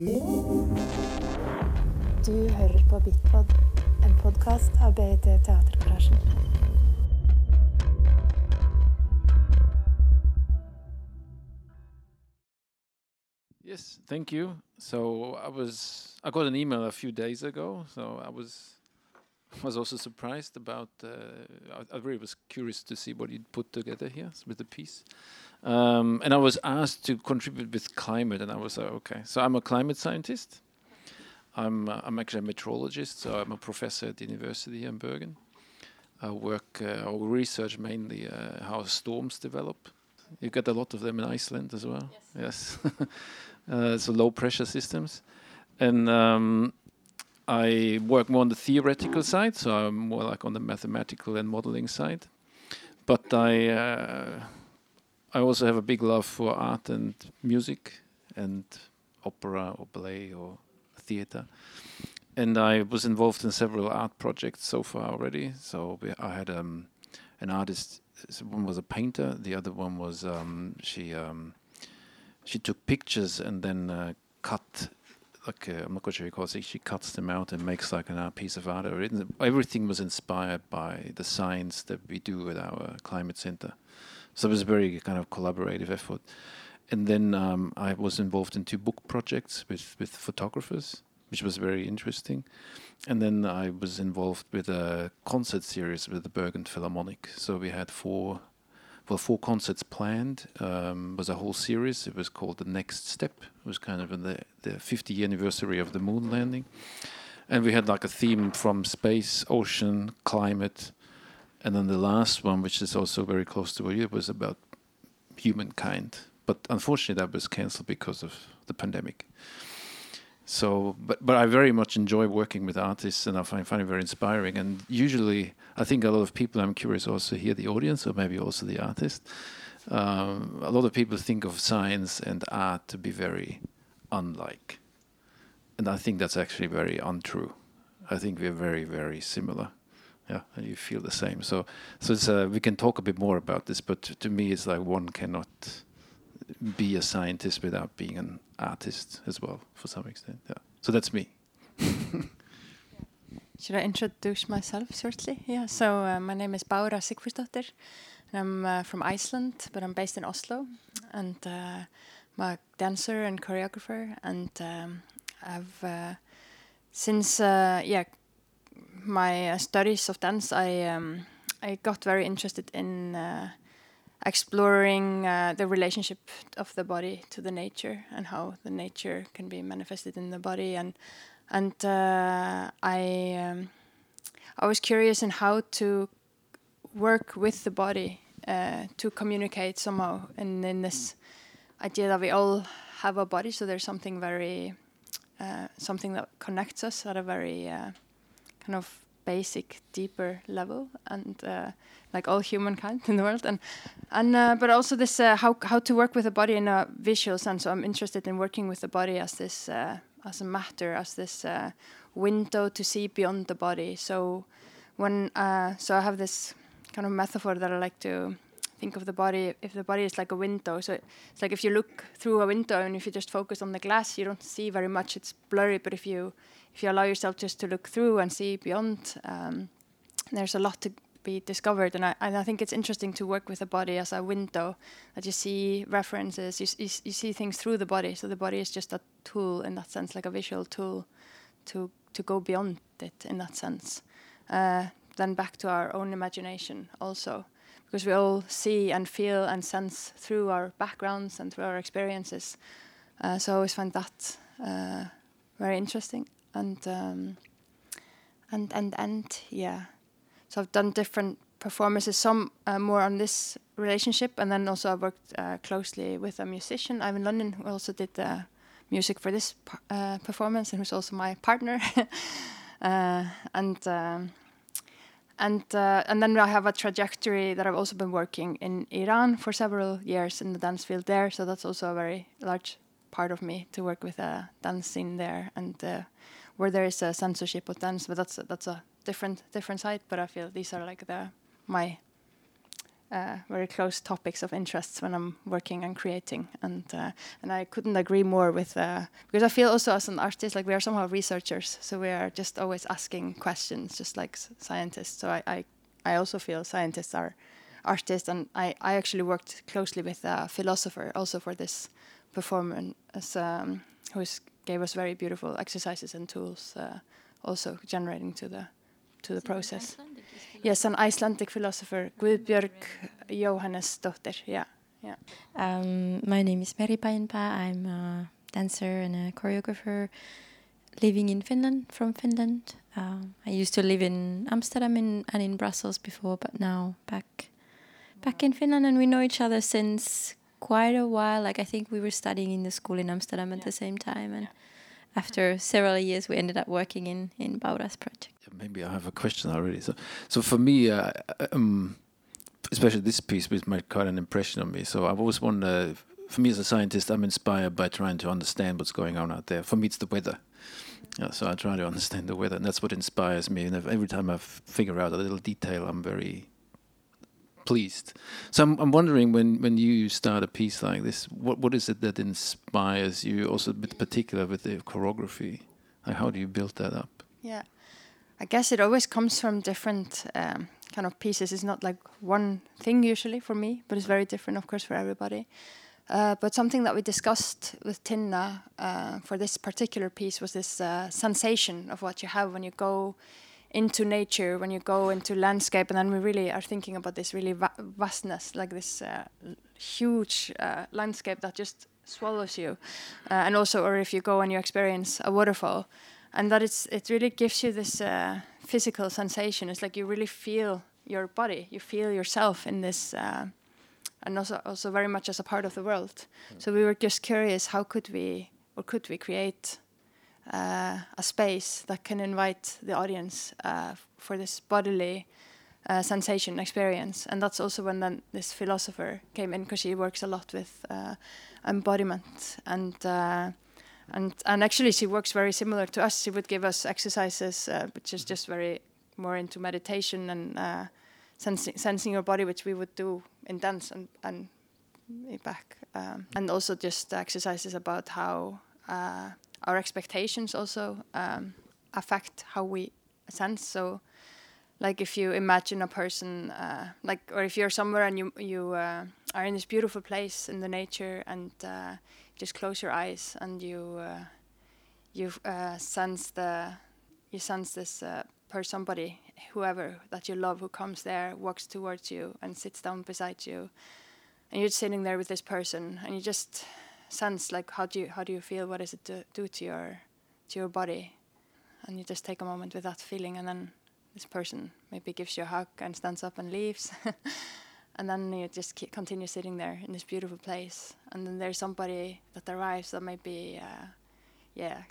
Du hører på Bitpod, en podkast av BIT Teatergarasjen. Yes, thank you. So I was I got an email a few days ago. So I was was also surprised about. Uh, I, I really was curious to see what you'd put together here with the piece. Um, and I was asked to contribute with climate, and I was like, okay. So I'm a climate scientist. I'm uh, I'm actually a meteorologist, so I'm a professor at the university in Bergen. I work uh, or research mainly uh, how storms develop. You get a lot of them in Iceland as well. Yes. uh, so low pressure systems, and um, I work more on the theoretical side. So I'm more like on the mathematical and modeling side. But I uh, I also have a big love for art and music and opera or ballet or theater. And I was involved in several art projects so far already. So I had um, an artist. One was a painter. The other one was um, she um, she took pictures and then uh, cut. Like uh, I'm not quite sure you call it. She cuts them out and makes like an art piece of art. Everything was inspired by the science that we do at our climate center. So it was a very kind of collaborative effort. And then um, I was involved in two book projects with, with photographers, which was very interesting. And then I was involved with a concert series with the Bergen Philharmonic. So we had four, well, four concerts planned. Um, was a whole series. It was called the Next Step. It was kind of in the the 50 anniversary of the moon landing, and we had like a theme from space, ocean, climate, and then the last one, which is also very close to what you, was about humankind. But unfortunately, that was cancelled because of the pandemic. So, but but I very much enjoy working with artists, and I find find it very inspiring. And usually, I think a lot of people. I'm curious also here, the audience, or maybe also the artist. Um, a lot of people think of science and art to be very unlike, and I think that's actually very untrue. I think we're very very similar. Yeah, and you feel the same. So, so it's, uh, we can talk a bit more about this, but to me, it's like one cannot be a scientist without being an artist as well, for some extent. Yeah. So that's me. Should I introduce myself shortly? Yeah, so uh, my name is Bára Sigfúsdóttir, and I'm uh, from Iceland, but I'm based in Oslo, and uh, I'm a dancer and choreographer, and um, I've uh, since uh, yeah my uh, studies of dance, I um, I got very interested in uh, exploring uh, the relationship of the body to the nature and how the nature can be manifested in the body. And and uh, I um, I was curious in how to work with the body uh, to communicate somehow and in this idea that we all have a body. So there's something very uh, something that connects us at a very kind of basic deeper level and uh, like all humankind in the world. And and uh, but also this uh, how how to work with the body in a visual sense. So i'm interested in working with the body as this uh, as a matter as this uh, window to see beyond the body. So when uh, so i have this kind of metaphor that i like to think of the body if the body is like a window so it's like if you look through a window and if you just focus on the glass you don't see very much it's blurry but if you if you allow yourself just to look through and see beyond um, there's a lot to be discovered and I, and I think it's interesting to work with the body as a window that you see references you, you, you see things through the body so the body is just a tool in that sense like a visual tool to to go beyond it in that sense. Uh, then back to our own imagination also because we all see and feel and sense through our backgrounds and through our experiences. Uh, so I always find that uh, very interesting and um, and and and yeah. So I've done different performances some uh, more on this relationship and then also I've worked uh, closely with a musician. I'm in London who also did the music for this uh, performance and who's also my partner. Uh, and um, and uh, and then I have a trajectory that I've also been working in Iran for several years in the dance field there. So that's also a very large part of me to work with a dance scene there. And uh, where there is a censorship of dance but that's a, that's a different different side. But I feel these are like the my uh, very close topics of interests when I'm working and creating, and uh, and I couldn't agree more with uh, because I feel also as an artist like we are somehow researchers, so we are just always asking questions, just like scientists. So I, I I also feel scientists are artists, and I I actually worked closely with a philosopher also for this performance, um, who gave us very beautiful exercises and tools, uh, also generating to the to the process. Yes, an Icelandic philosopher, Guðbjörg Jóhannesdóttir. Yeah, yeah. Um, my name is Meri Painpa. I'm a dancer and a choreographer living in Finland, from Finland. Um, I used to live in Amsterdam in, and in Brussels before, but now back back in Finland, and we know each other since quite a while. Like I think we were studying in the school in Amsterdam at yeah. the same time, and. Yeah after several years, we ended up working in in Bára's project. Maybe I have a question already. So, so for me, uh, um, especially this piece, which made quite an impression on me. So I've always wondered. For me, as a scientist, I'm inspired by trying to understand what's going on out there. For me, it's the weather. Yeah, so I try to understand the weather, and that's what inspires me. And every time I figure out a little detail, I'm very pleased. So I'm, I'm wondering when, when you start a piece like this, what what is it that inspires you? Also, bit particular with the choreography. Like how do you build that up? Yeah, I guess it always comes from different um, kind of pieces. It's not like one thing usually for me, but it's very different, of course, for everybody. Uh, but something that we discussed with Tinna uh, for this particular piece was this uh, sensation of what you have when you go into nature when you go into landscape and then we really are thinking about this really va vastness like this uh, huge uh, landscape that just swallows you. Uh, and also or if you go and you experience a waterfall and that it's it really gives you this uh, physical sensation. It's like you really feel your body. You feel yourself in this uh, and also also very much as a part of the world. Mm. so we were just curious how could we or could we create uh, a space that can invite the audience uh, for this bodily uh, sensation experience. And that's also when then this philosopher came in because she works a lot with uh, embodiment and uh, and and actually she works very similar to us. She would give us exercises uh, which is just very more into meditation and sensing, sensing your body, which we would do in dance and and back, um, and also just exercises about how our expectations also um, affect how we sense. So, like if you imagine a person, uh, like or if you're somewhere and you you uh, are in this beautiful place in the nature and uh, just close your eyes and you uh, you uh, sense the you sense this uh, person, somebody, whoever that you love, who comes there, walks towards you and sits down beside you, and you're sitting there with this person and you just sense like how do you how do you feel? What does it do, do to your to your body? And you just take a moment with that feeling and then this person maybe gives you a hug and stands up and leaves. And then you just continue sitting there in this beautiful place. And then there's somebody that arrives that maybe uh, yeah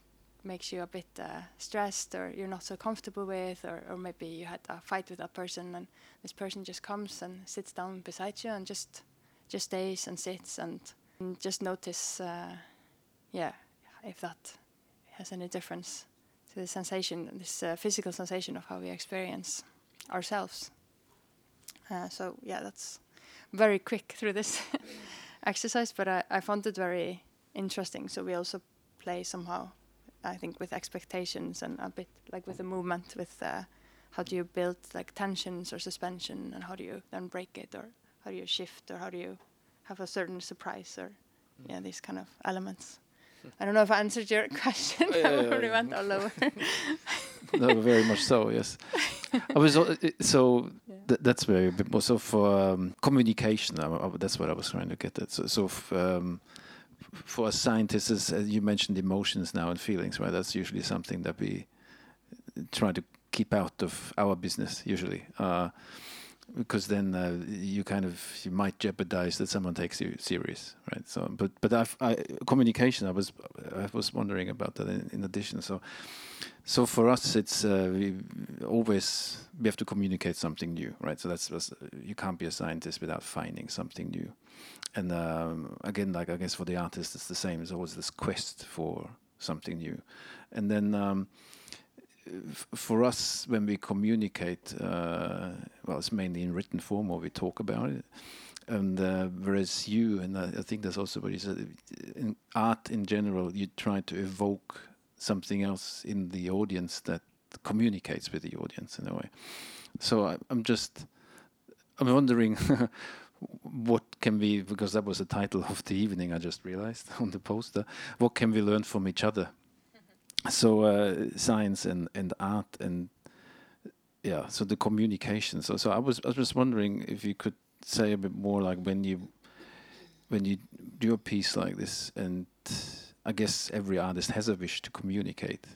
makes you a bit uh, stressed or you're not so comfortable with or, or maybe you had a fight with that person and this person just comes and sits down beside you and just just stays and sits and and just notice, uh, yeah, if that has any difference to the sensation, this uh, physical sensation of how we experience ourselves. Uh, so yeah, that's very quick through this exercise, but I, I found it very interesting. So we also play somehow, I think, with expectations and a bit like with the movement, with uh, how do you build like tensions or suspension, and how do you then break it, or how do you shift, or how do you have a certain surprise or mm. yeah these kind of elements. I don't know if I answered your question. Yeah, yeah, yeah, went all over. no, very much so. Yes, I was uh, so th that's very so for um, communication. I, I, that's what I was trying to get at. So, so um, for scientists, as you mentioned, emotions now and feelings, right? That's usually something that we try to keep out of our business usually. Uh, because then uh, you kind of you might jeopardize that someone takes you serious, right? So, but but I've, I, communication, I was I was wondering about that in, in addition. So, so for us, it's uh, we always we have to communicate something new, right? So that's, that's you can't be a scientist without finding something new. And um, again, like I guess for the artist, it's the same. There's always this quest for something new, and then. Um, for us when we communicate, uh, well, it's mainly in written form or we talk about it. And uh, whereas you, and I, I think that's also what you said, in art in general, you try to evoke something else in the audience that communicates with the audience in a way. So I, I'm just, I'm wondering what can we, because that was the title of the evening, I just realized on the poster, what can we learn from each other? So uh, science and, and art and yeah, so the communication. So so I was I was just wondering if you could say a bit more like when you when you do a piece like this and I guess every artist has a wish to communicate.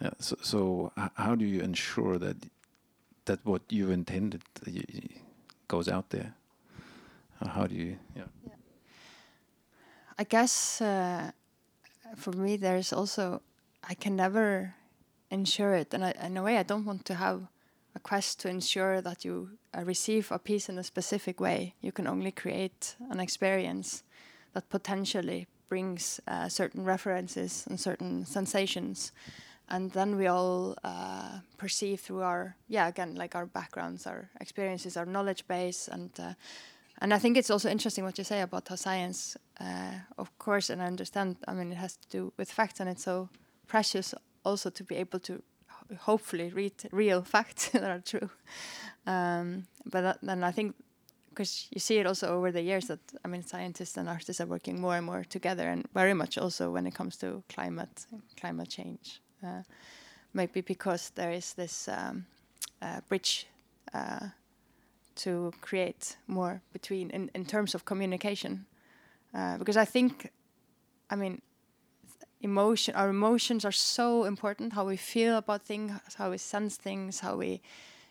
Yeah, so so how do you ensure that that what you intended goes out there? How do you yeah. I guess uh, for me, there's also I can never ensure it, and I, in a way, I don't want to have a quest to ensure that you uh, receive a piece in a specific way. You can only create an experience that potentially brings uh, certain references and certain sensations, and then we all uh, perceive through our yeah again like our backgrounds, our experiences, our knowledge base, and uh, and I think it's also interesting what you say about how science, uh, of course, and I understand. I mean, it has to do with facts, and it's so precious also to be able to hopefully read real facts that are true. Um, but then I think because you see it also over the years that I mean, scientists and artists are working more and more together, and very much also when it comes to climate climate change. Uh, maybe because there is this um, uh, bridge. Uh, to create more between in, in terms of communication uh, because i think i mean emotion our emotions are so important how we feel about things how we sense things how we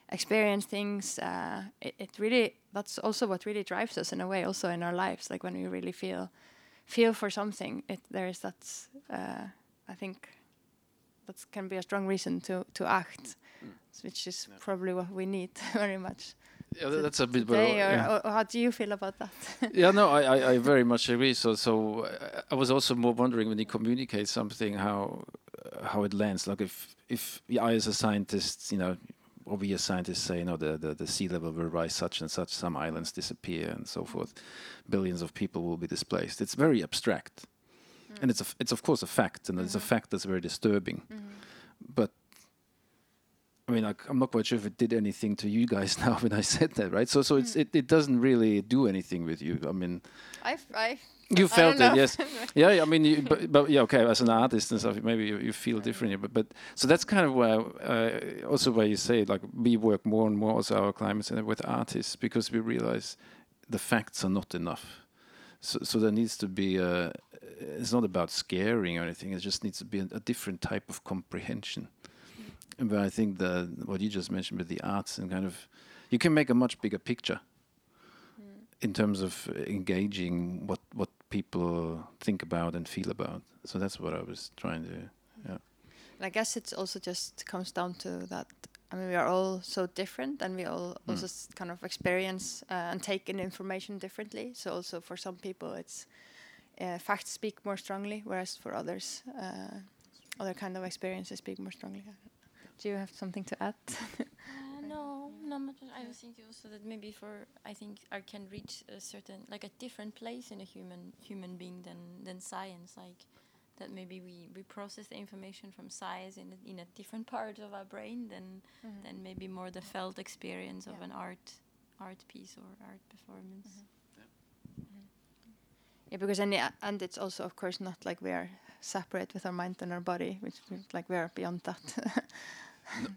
experience things uh, it, it really that's also what really drives us in a way also in our lives like when we really feel feel for something it there is that uh, i think that can be a strong reason to to act which is probably what we need very much Yeah, tha- that's a bit I- or, or how do you feel about that? yeah, no, I, I, I very much agree. So, so uh, I was also more wondering when you communicate something, how uh, how it lands. Like if if I, as a scientist, you know, or we as scientists say, you know, the, the the sea level will rise such and such, some islands disappear, and so forth. Billions of people will be displaced. It's very abstract, and it's a f it's of course a fact, and it's a fact that's very disturbing. But I mean, like, I'm not quite sure if it did anything to you guys now when I said that, right? So, so it's it, it doesn't really do anything with you. I mean, I, I, you I felt it, know. yes. Yeah, I mean, you, but, but yeah, okay. As an artist and stuff, maybe you, you feel differently. But but so that's kind of where uh, also where you say like we work more and more also our climate center with artists because we realize the facts are not enough. So so there needs to be a. It's not about scaring or anything. It just needs to be a, a different type of comprehension. And But I think the what you just mentioned with the arts and kind of, you can make a much bigger picture in terms of engaging what what people think about and feel about. So that's what I was trying to. Yeah. And I guess it also just comes down to that. I mean, we are all so different, and we all also kind of experience uh, and take in information differently. So also for some people, it's uh, facts speak more strongly, whereas for others, uh, other kind of experiences speak more strongly. Do you have something to add? Uh, no, no. But I was thinking also that maybe for I think art can reach a certain like a different place in a human human being than than science. Like that maybe we, we process the information from science in a, in a different part of our brain than mm-hmm. than maybe more the felt experience of Yeah. an art art piece or art performance. Mm-hmm. Mm-hmm. Yeah, because in the e- and it's also, of course, not like we are separate with our mind and our body, which we- like we are beyond that.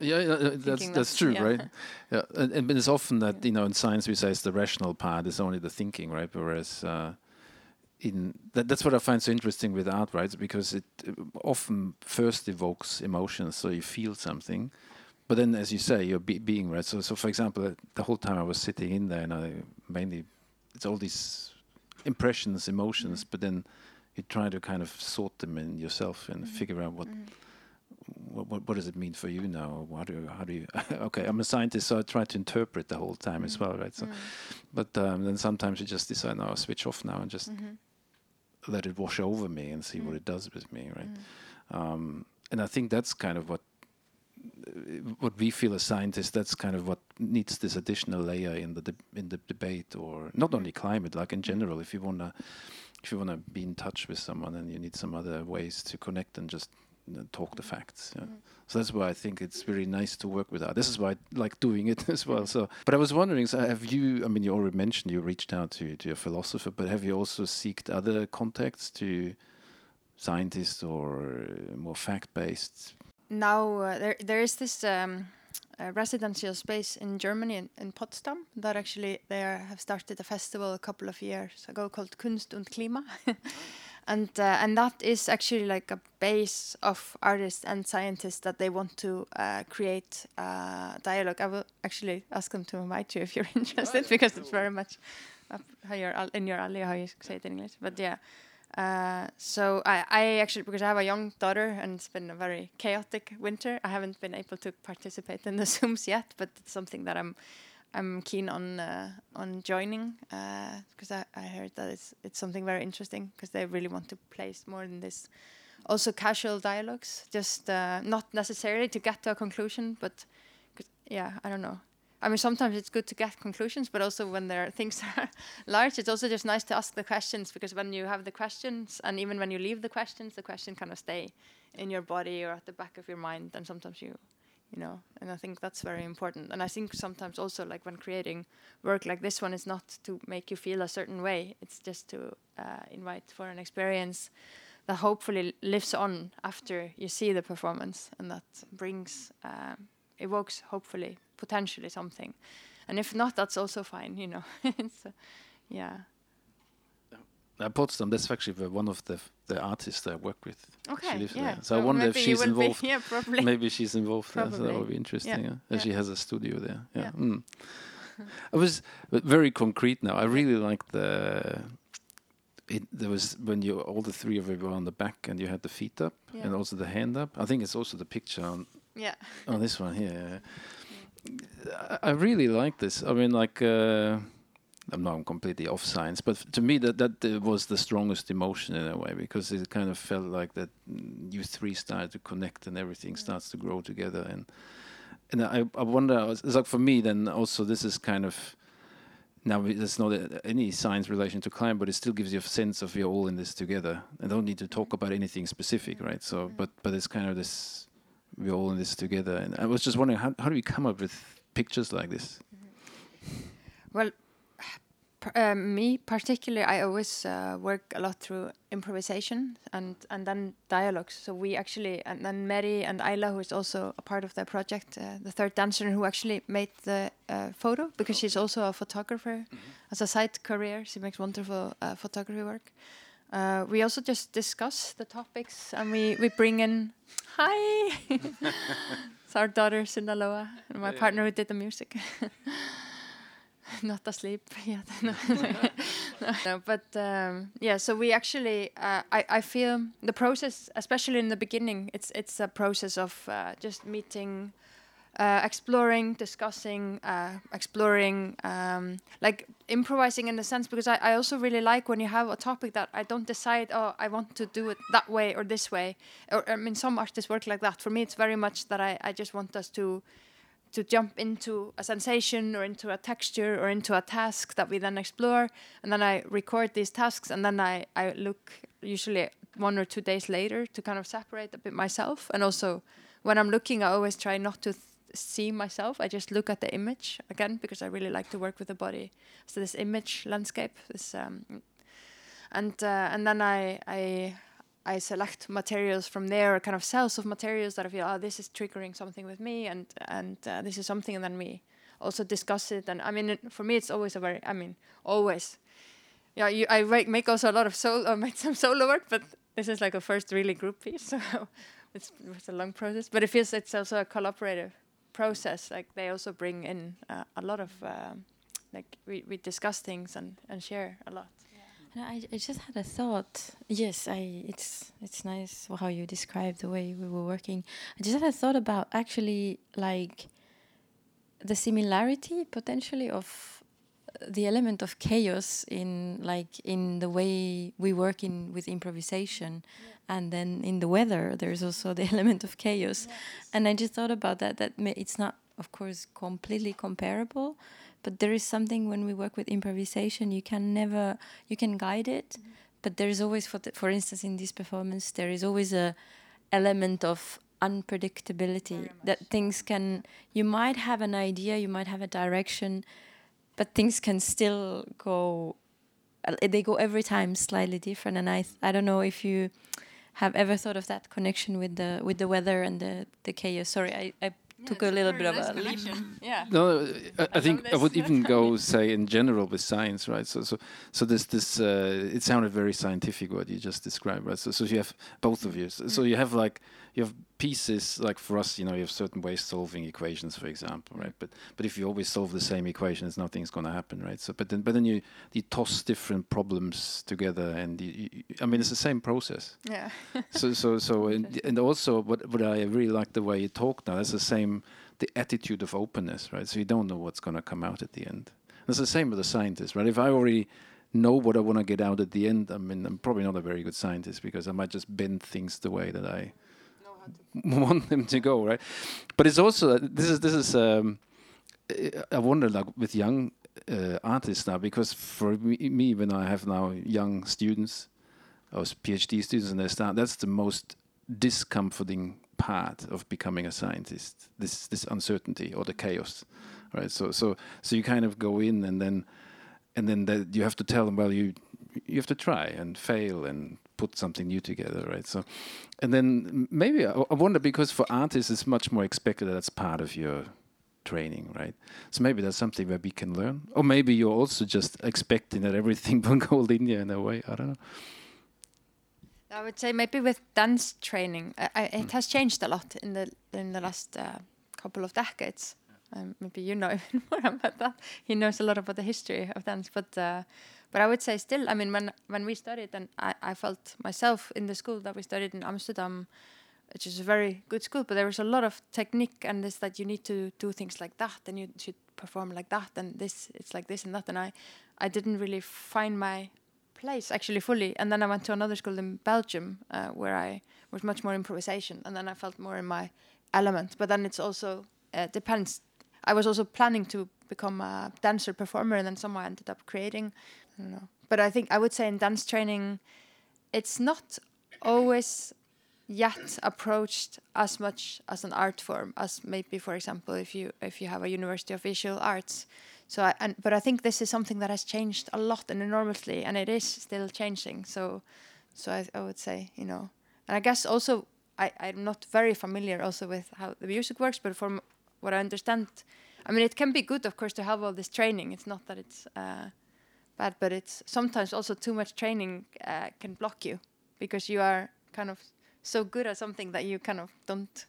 Yeah, yeah, uh, that's that's true, yeah. right? Yeah, and, and but it's often that you know in science we say it's the rational part, it's only the thinking, right? Whereas uh, in that, that's what I find so interesting with art, right? Because it uh, often first evokes emotions, so you feel something, but then, as you say, you're be- being right. So, so for example, uh, the whole time I was sitting in there, and I mainly it's all these impressions, emotions, but then you try to kind of sort them in yourself and figure out what what, what, what does it mean for you now? How do you, how do you? okay, I'm a scientist, so I try to interpret the whole time as mm. well, right? So, mm. but um, then sometimes you just decide, no, I'll switch off now and just mm-hmm. let it wash over me and see what mm. it does with me, right? Um, and I think that's kind of what uh, what we feel as scientists, that's kind of what needs this additional layer in the deb in the debate, or not only climate, like in general. If you wanna, if you wanna be in touch with someone, and you need some other ways to connect and just talk the facts. Yeah. Mhm. So that's why I think it's very nice to work with art. This is why I like doing it as well. So, but I was wondering, so have you? I mean, you already mentioned you reached out to to a philosopher, but have you also seeked other contacts to scientists or more fact-based? now uh, there there is this um, uh, residential space in Germany in, in Potsdam that actually they are, have started a festival a couple of years ago called Kunst und Klima, and uh, and that is actually like a base of artists and scientists that they want to uh, create uh, dialogue. I will actually ask them to invite you if you're interested because it's very much up how you're al- in your alley how you say it in English. But yeah. Uh, so I, I actually because I have a young daughter and it's been a very chaotic winter. I haven't been able to participate in the zooms yet, but it's something that I'm I'm keen on uh, on joining because I, I heard that it's it's something very interesting because they really want to place more in this also casual dialogues, just uh, not necessarily to get to a conclusion, but yeah, I don't know. I mean, sometimes it's good to get conclusions, but also when there are things are large, it's also just nice to ask the questions because when you have the questions, and even when you leave the questions, the question kind of stay in your body or at the back of your mind, and sometimes you, you know, and I think that's very important. And I think sometimes also like when creating work like this one is not to make you feel a certain way; it's just to uh, invite for an experience that hopefully lives on after you see the performance, and that brings, um, evokes hopefully potentially something. And if not, that's also fine, you know. uh, yeah. Uh, Potsdam, that's actually one of the the artists I work with. Okay. lives yeah. there. So I wonder if she's will be- involved. yeah, probably. Maybe she's involved there, so that would be interesting. Yeah, yeah. She has a studio there. Yeah. Yeah. Mm. I was very concrete now. I really like the. It, there was when you all the three of you were on the back and you had the feet up Yeah. and also the hand up. I think it's also the picture on Yeah. on this one here. I, I really like this. I mean, like. Uh, I'm now completely off science, but to me that that uh, was the strongest emotion in a way because it kind of felt like that mm, you three started to connect and everything starts to grow together and and I I wonder it's like for me then also this is kind of now there's not a, any science relation to climate, but it still gives you a sense of we're all in this together. I don't need to talk about anything specific, right? So, but but it's kind of this we're all in this together. And I was just wondering how how do we come up with pictures like this? Well, p- um, me particularly, I always uh, work a lot through improvisation and and then dialogues. So we actually and then Mary and Ayla, who is also a part of the project, uh, the third dancer, who actually made the uh, photo because she's also a photographer as a side career. She makes wonderful uh, photography work. Uh, we also just discuss the topics and we, we bring in hi it's our daughter Sinaloa and my partner who did the music not asleep yet. no, no, but um, yeah. So we actually, uh, I, I feel the process, especially in the beginning, it's it's a process of uh, just meeting, uh, exploring, discussing, uh, exploring, um, like improvising in the sense because I, I also really like when you have a topic that I don't decide. Oh, I want to do it that way or this way. Or I mean, some artists work like that. For me, it's very much that I, I just want us to to jump into a sensation or into a texture or into a task that we then explore. And then i record these tasks and then i, I look usually one or two days later to kind of separate a bit myself. And also when i'm looking i always try not to see myself. I just look at the image again because i really like to work with the body. So this image landscape this um, and uh, and then i i I select materials from there, kind of cells of materials that I feel, oh, this is triggering something with me, and and uh, this is something, and then we also discuss it. And I mean, for me, it's always a very, I mean, always. Yeah, you, I make, also a lot of solo, uh, made some solo work, but this is like a first really group piece, so it's, it's a long process. But it feels it's also a collaborative process. Like they also bring in uh, a lot of, um, like we, we discuss things and, and share a lot. No, I, I just had a thought. Yes, I it's it's nice how you describe the way we were working. I just had a thought about actually like the similarity potentially of uh, the element of chaos in like in the way we work in with improvisation and then in the weather there's also the element of chaos and i just thought about that that it's not of course completely comparable but there is something when we work with improvisation you can never you can guide it. But there is always for, the, for instance in this performance there is always a element of unpredictability that things can you might have an idea you might have a direction but things can still go uh, they go every time slightly different. And i th- i don't know if you have ever thought of that connection with the with the weather and the the chaos. Sorry i, I took a little bit of a leap Yeah. No, I, I think I would even go say in general with science, right? So, so, so this, this, uh, it sounded very scientific what you just described, right? So, so you have both of you. So, so you have like you have pieces like for us, you know, you have certain ways of solving equations, for example, right? But but if you always solve the same equations, nothing's going to happen, right? So, but then but then you you toss different problems together, and you, you, I mean, it's the same process Yeah. so so so and, and also what what I really like the way you talk now. That's the same the attitude of openness, right? So you don't know what's going to come out at the end. It's the same with the scientist, right? If I already know what I want to get out at the end, I mean, I'm probably not a very good scientist because I might just bend things the way that I want them to go, right? But it's also this is this is um, I wonder like with young uh, artists now because for me, when I have now young students or PhD students and they start that's the most discomforting part of becoming a scientist this this uncertainty or the chaos right so so so you kind of go in and then and then that you have to tell them well you you have to try and fail and put something new together right? So and then maybe I, I wonder because for artists it's much more expected that that's part of your training right? So maybe that's something that we can learn. Or maybe you're also just expecting that everything will go linear in a way. I don't know. I would say maybe with dance training, I, it has changed a lot in the in the last uh, couple of decades. Um, maybe you know even more about that. He knows a lot about the history of dance, but uh, but I would say still, I mean, when when we studied, and I, I felt myself in the school that we studied in Amsterdam, which is a very good school, but there was a lot of technique and this that you need to do things like that, and you should perform like that, and this it's like this and that, and I I didn't really find my place actually fully. And then i went to another school in belgium uh, where i was much more improvisation and then i felt more in my element. But then it's also uh, depends. I was also planning to become a dancer performer and then somehow i ended up creating don't know. But i think i would say in dance training it's not always yet approached as much as an art form as maybe for example if you if you have a university of visual arts. So I, and but I think this is something that has changed a lot and enormously and it is still changing. So so I, I would say you know. And I guess also I, I'm not very familiar also with how the music works but from what I understand I mean it can be good of course to have all this training. It's not that it's uh, bad but it's sometimes also too much training uh, can block you because you are kind of so good at something that you kind of don't.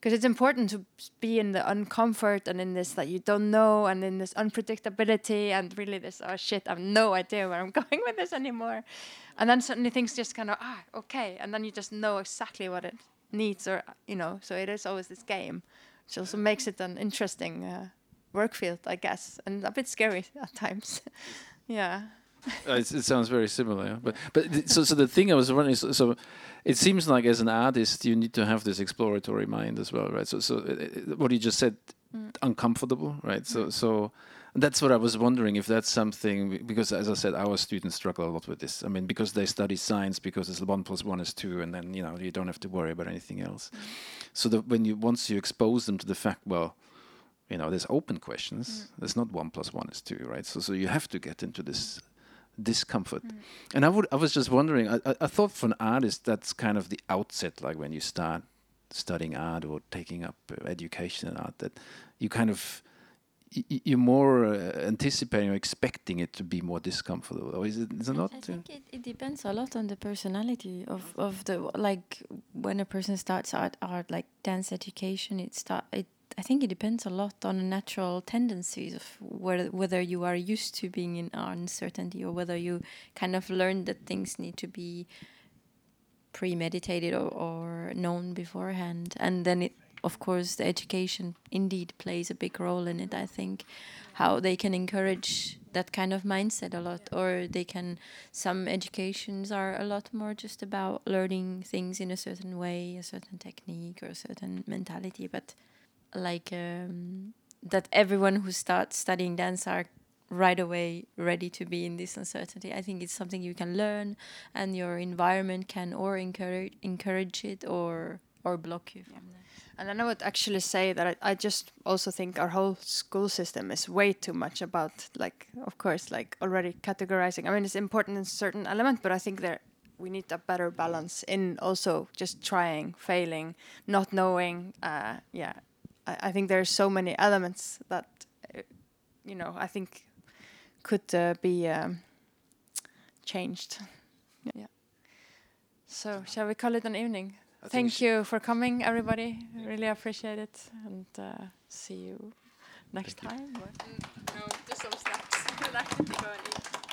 Because it's important to be in the uncomfort and in this that you don't know and in this unpredictability and really this oh shit I have no idea where I'm going with this anymore. And then suddenly things just kind of ah okay. And then you just know exactly what it needs or you know so it is always this game which also makes it an interesting uh, work field I guess and a bit scary at times yeah Uh, it's, it sounds very similar, yeah. but but th- so so the thing I was wondering is so, so it seems like as an artist you need to have this exploratory mind as well, right? So so uh, uh, what you just said, uncomfortable, right? So so that's what I was wondering if that's something because as I said, our students struggle a lot with this. I mean, because they study science because it's one plus one is two, and then you know you don't have to worry about anything else. So that when you once you expose them to the fact, well. You know, there's open questions. There's not one plus one is two, right? So, so you have to get into this discomfort. And I would I was just wondering, I, I, I thought for an artist that's kind of the outset, like when you start studying art or taking up uh, education in art, that you kind of you're more uh, anticipating or expecting it to be more discomfortable, or is it, is it not? I think it, it depends a lot on the personality of, of the like when a person starts art art like dance education it start it I think it depends a lot on natural tendencies of whether whether you are used to being in uncertainty or whether you kind of learn that things need to be premeditated or, or known beforehand and then it of course, the education indeed plays a big role in it. I think how they can encourage that kind of mindset a lot, or they can. Some educations are a lot more just about learning things in a certain way, a certain technique, or a certain mentality, but like um, that everyone who starts studying dance are right away ready to be in this uncertainty. I think it's something you can learn, and your environment can or encourage encourage it or or block you from. And then I would actually say that I, I just also think our whole school system is way too much about like of course like already categorizing. I mean it's important in certain element, but I think there we need a better balance in also just trying, failing, not knowing. Uh, yeah, I, I think there's so many elements that uh, you know I think could uh, be um, changed. Yeah. So shall we call it an evening? I Thank you for coming, everybody. Really appreciate it, and uh, see you next Thank time. No, just some snacks.